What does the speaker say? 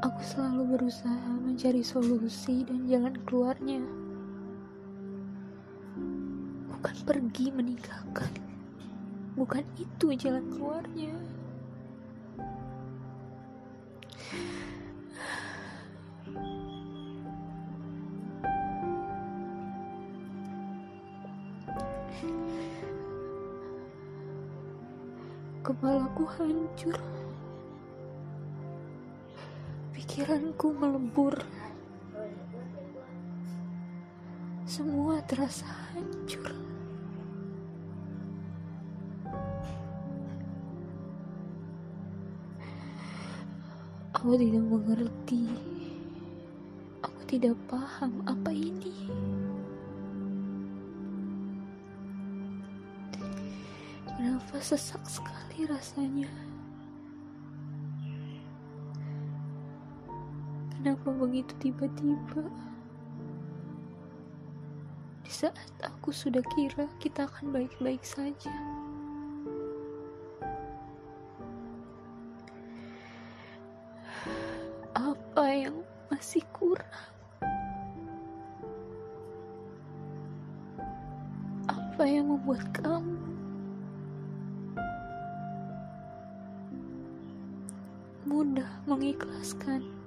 Aku selalu berusaha mencari solusi dan jalan keluarnya. Bukan pergi meninggalkan. Bukan itu jalan keluarnya. Kepalaku hancur. Pikiranku melebur. Semua terasa hancur. Aku tidak mengerti. Aku tidak paham apa ini. Kenapa sesak sekali rasanya? Kenapa begitu tiba-tiba? Di saat aku sudah kira kita akan baik-baik saja. Apa yang masih kurang? Apa yang membuat kamu mudah mengikhlaskan?